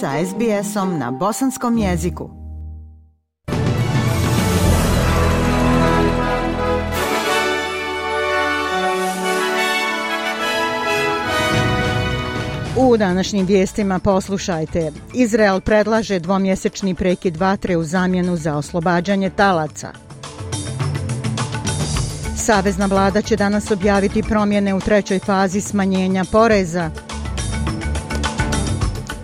sa SBS-om na bosanskom jeziku. U današnjim vijestima poslušajte. Izrael predlaže dvomjesečni prekid vatre u zamjenu za oslobađanje talaca. Savezna vlada će danas objaviti promjene u trećoj fazi smanjenja poreza.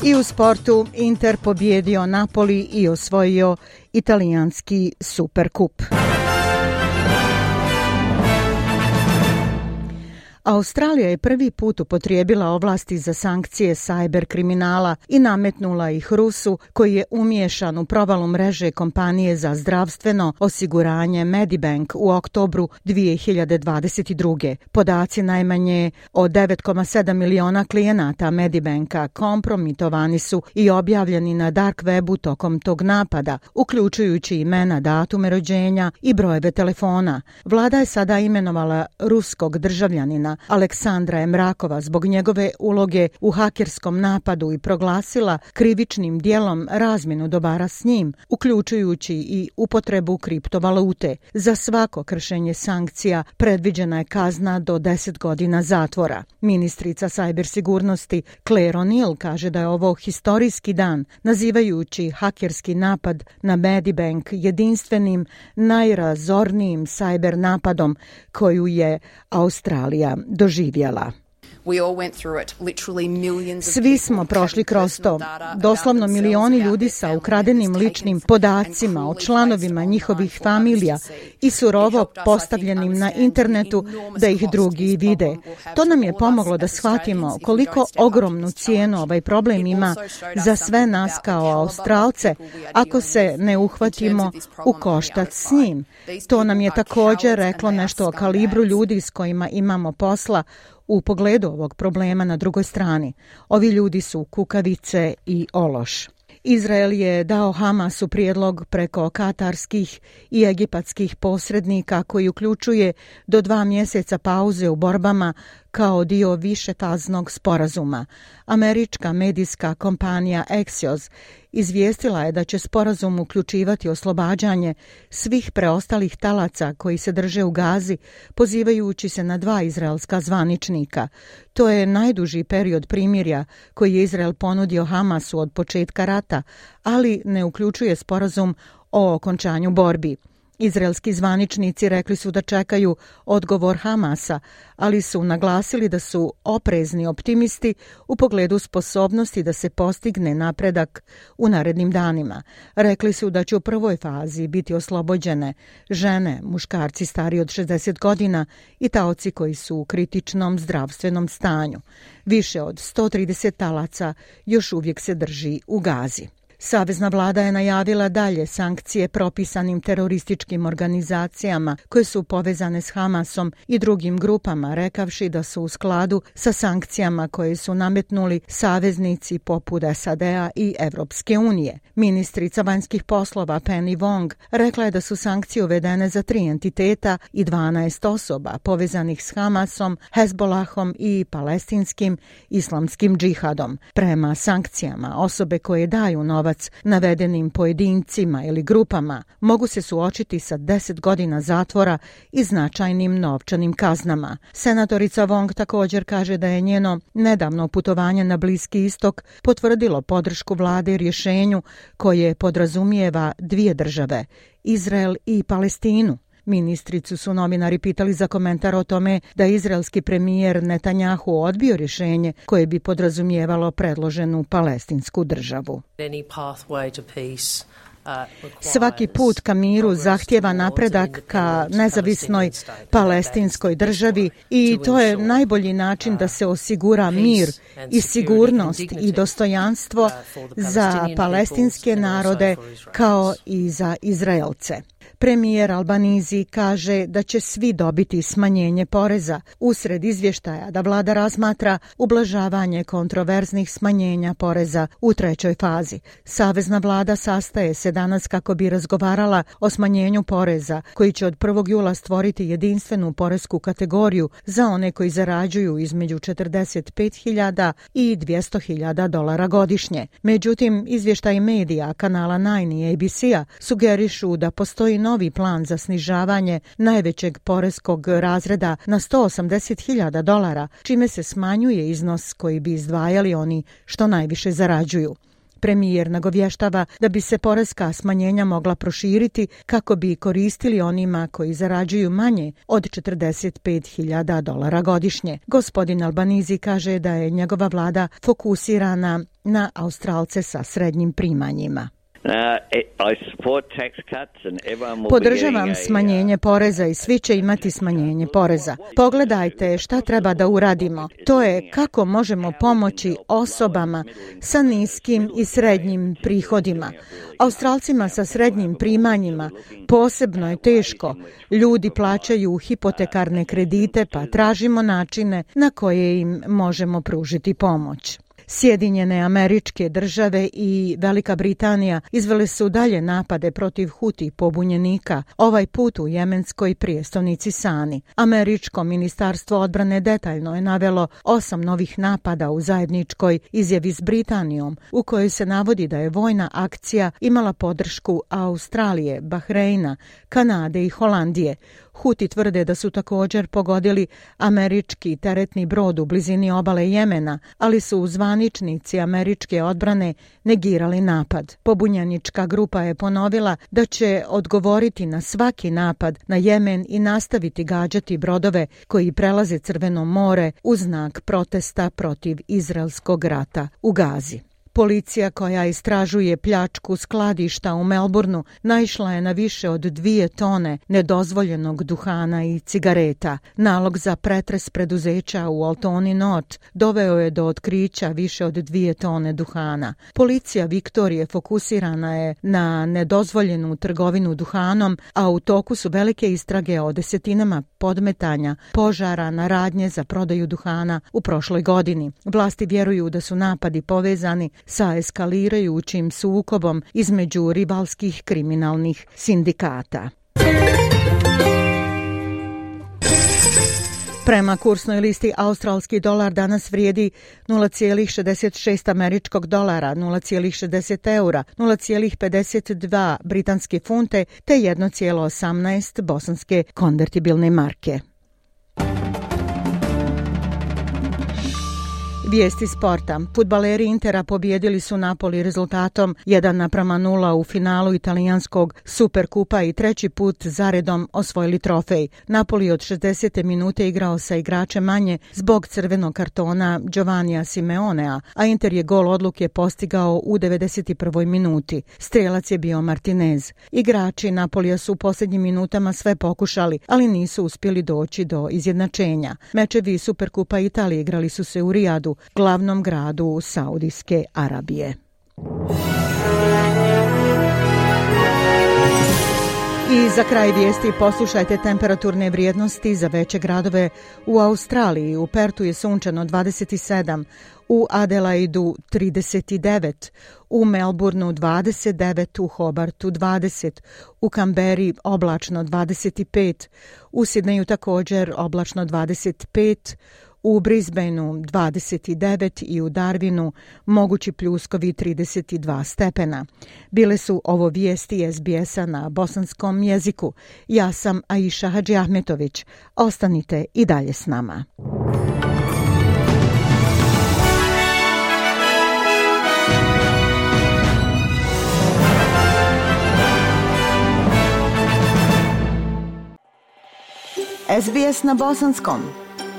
I u sportu Inter pobjedio Napoli i osvojio italijanski Superkup. Australija je prvi put upotrijebila ovlasti za sankcije sajber kriminala i nametnula ih Rusu, koji je umiješan u provalu mreže kompanije za zdravstveno osiguranje Medibank u oktobru 2022. Podaci najmanje od 9,7 miliona klijenata Medibanka kompromitovani su i objavljeni na dark webu tokom tog napada, uključujući imena, datume rođenja i brojeve telefona. Vlada je sada imenovala ruskog državljanina Aleksandra Emrakova zbog njegove uloge u hakerskom napadu i proglasila krivičnim dijelom razmjenu dobara s njim, uključujući i upotrebu kriptovalute. Za svako kršenje sankcija predviđena je kazna do 10 godina zatvora. Ministrica sajber sigurnosti Claire O'Neill kaže da je ovo historijski dan, nazivajući hakerski napad na Medibank jedinstvenim, najrazornijim sajber napadom koju je Australija doživjela. Svi smo prošli kroz to. Doslovno milioni ljudi sa ukradenim ličnim podacima o članovima njihovih familija i surovo postavljenim na internetu da ih drugi vide. To nam je pomoglo da shvatimo koliko ogromnu cijenu ovaj problem ima za sve nas kao australce ako se ne uhvatimo u koštac s njim. To nam je također reklo nešto o kalibru ljudi s kojima imamo posla u pogledu ovog problema na drugoj strani. Ovi ljudi su kukavice i ološ. Izrael je dao Hamasu prijedlog preko katarskih i egipatskih posrednika koji uključuje do dva mjeseca pauze u borbama kao dio višefaznog sporazuma. Američka medijska kompanija Axios izvijestila je da će sporazum uključivati oslobađanje svih preostalih talaca koji se drže u Gazi, pozivajući se na dva izraelska zvaničnika. To je najduži period primirja koji je Izrael ponudio Hamasu od početka rata, ali ne uključuje sporazum o okončanju borbi. Izraelski zvaničnici rekli su da čekaju odgovor Hamasa, ali su naglasili da su oprezni optimisti u pogledu sposobnosti da se postigne napredak u narednim danima. Rekli su da će u prvoj fazi biti oslobođene žene, muškarci stari od 60 godina i taoci koji su u kritičnom zdravstvenom stanju. Više od 130 talaca još uvijek se drži u gazi. Savezna vlada je najavila dalje sankcije propisanim terorističkim organizacijama koje su povezane s Hamasom i drugim grupama, rekavši da su u skladu sa sankcijama koje su nametnuli saveznici poput SAD-a i Evropske unije. Ministrica vanjskih poslova Penny Wong rekla je da su sankcije uvedene za tri entiteta i 12 osoba povezanih s Hamasom, Hezbolahom i palestinskim islamskim džihadom. Prema sankcijama osobe koje daju nove novac navedenim pojedincima ili grupama mogu se suočiti sa 10 godina zatvora i značajnim novčanim kaznama. Senatorica Wong također kaže da je njeno nedavno putovanje na Bliski istok potvrdilo podršku vlade rješenju koje podrazumijeva dvije države, Izrael i Palestinu. Ministricu su novinari pitali za komentar o tome da izraelski premijer Netanjahu odbio rješenje koje bi podrazumijevalo predloženu palestinsku državu. Svaki put ka miru zahtjeva napredak ka nezavisnoj palestinskoj državi i to je najbolji način da se osigura mir i sigurnost i dostojanstvo za palestinske narode kao i za Izraelce. Premijer Albanizi kaže da će svi dobiti smanjenje poreza usred izvještaja da vlada razmatra ublažavanje kontroverznih smanjenja poreza u trećoj fazi. Savezna vlada sastaje se danas kako bi razgovarala o smanjenju poreza koji će od 1. jula stvoriti jedinstvenu porezku kategoriju za one koji zarađuju između 45.000 i 200.000 dolara godišnje. Međutim, izvještaj medija kanala 9 i ABC-a sugerišu da postoji novi plan za snižavanje najvećeg poreskog razreda na 180.000 dolara, čime se smanjuje iznos koji bi izdvajali oni što najviše zarađuju. Premijer nagovještava da bi se poreska smanjenja mogla proširiti kako bi koristili onima koji zarađuju manje od 45.000 dolara godišnje. Gospodin Albanizi kaže da je njegova vlada fokusirana na Australce sa srednjim primanjima. Podržavam uh, smanjenje poreza i svi će imati smanjenje poreza. Pogledajte šta treba da uradimo. To je kako možemo pomoći osobama sa niskim i srednjim prihodima. Australcima sa srednjim primanjima posebno je teško. Ljudi plaćaju hipotekarne kredite pa tražimo načine na koje im možemo pružiti pomoć. Sjedinjene američke države i Velika Britanija izvele su dalje napade protiv huti pobunjenika, ovaj put u jemenskoj prijestolnici Sani. Američko ministarstvo odbrane detaljno je navelo osam novih napada u zajedničkoj izjavi s Britanijom, u kojoj se navodi da je vojna akcija imala podršku Australije, Bahreina, Kanade i Holandije. Huti tvrde da su također pogodili američki teretni brod u blizini obale Jemena, ali su zvaničnici američke odbrane negirali napad. Pobunjanička grupa je ponovila da će odgovoriti na svaki napad na Jemen i nastaviti gađati brodove koji prelaze Crveno more u znak protesta protiv izraelskog rata u Gazi. Policija koja istražuje pljačku skladišta u Melbourneu naišla je na više od dvije tone nedozvoljenog duhana i cigareta. Nalog za pretres preduzeća u Altoni Not doveo je do otkrića više od dvije tone duhana. Policija Viktorije fokusirana je na nedozvoljenu trgovinu duhanom, a u toku su velike istrage o desetinama podmetanja požara na radnje za prodaju duhana u prošloj godini. Vlasti vjeruju da su napadi povezani sa eskalirajućim sukobom između ribalskih kriminalnih sindikata. Prema kursnoj listi australski dolar danas vrijedi 0,66 američkog dolara, 0,60 eura, 0,52 britanske funte te 1,18 bosanske konvertibilne marke. Vijesti sporta. Futbaleri Intera pobjedili su Napoli rezultatom 1 naprama 0 u finalu italijanskog Superkupa i treći put zaredom osvojili trofej. Napoli od 60. minute igrao sa igračem manje zbog crvenog kartona Giovannija Simeonea, a Inter je gol odluke postigao u 91. minuti. Strelac je bio Martinez. Igrači Napolija su u posljednjim minutama sve pokušali, ali nisu uspjeli doći do izjednačenja. Mečevi Superkupa Italije igrali su se u Rijadu, glavnom gradu Saudijske Arabije. I za kraj vijesti poslušajte temperaturne vrijednosti za veće gradove u Australiji. U Pertu je sunčano 27, u Adelaidu 39, u Melbourneu 29, u Hobartu 20, u Kamberi oblačno 25, u Sidneju također oblačno 25, U Brisbaneu 29 i u Darwinu mogući pljuskovi 32 stepena. Bile su ovo vijesti SBS-a na bosanskom jeziku. Ja sam Aisha Hadži Ahmetović. Ostanite i dalje s nama. SBS na bosanskom.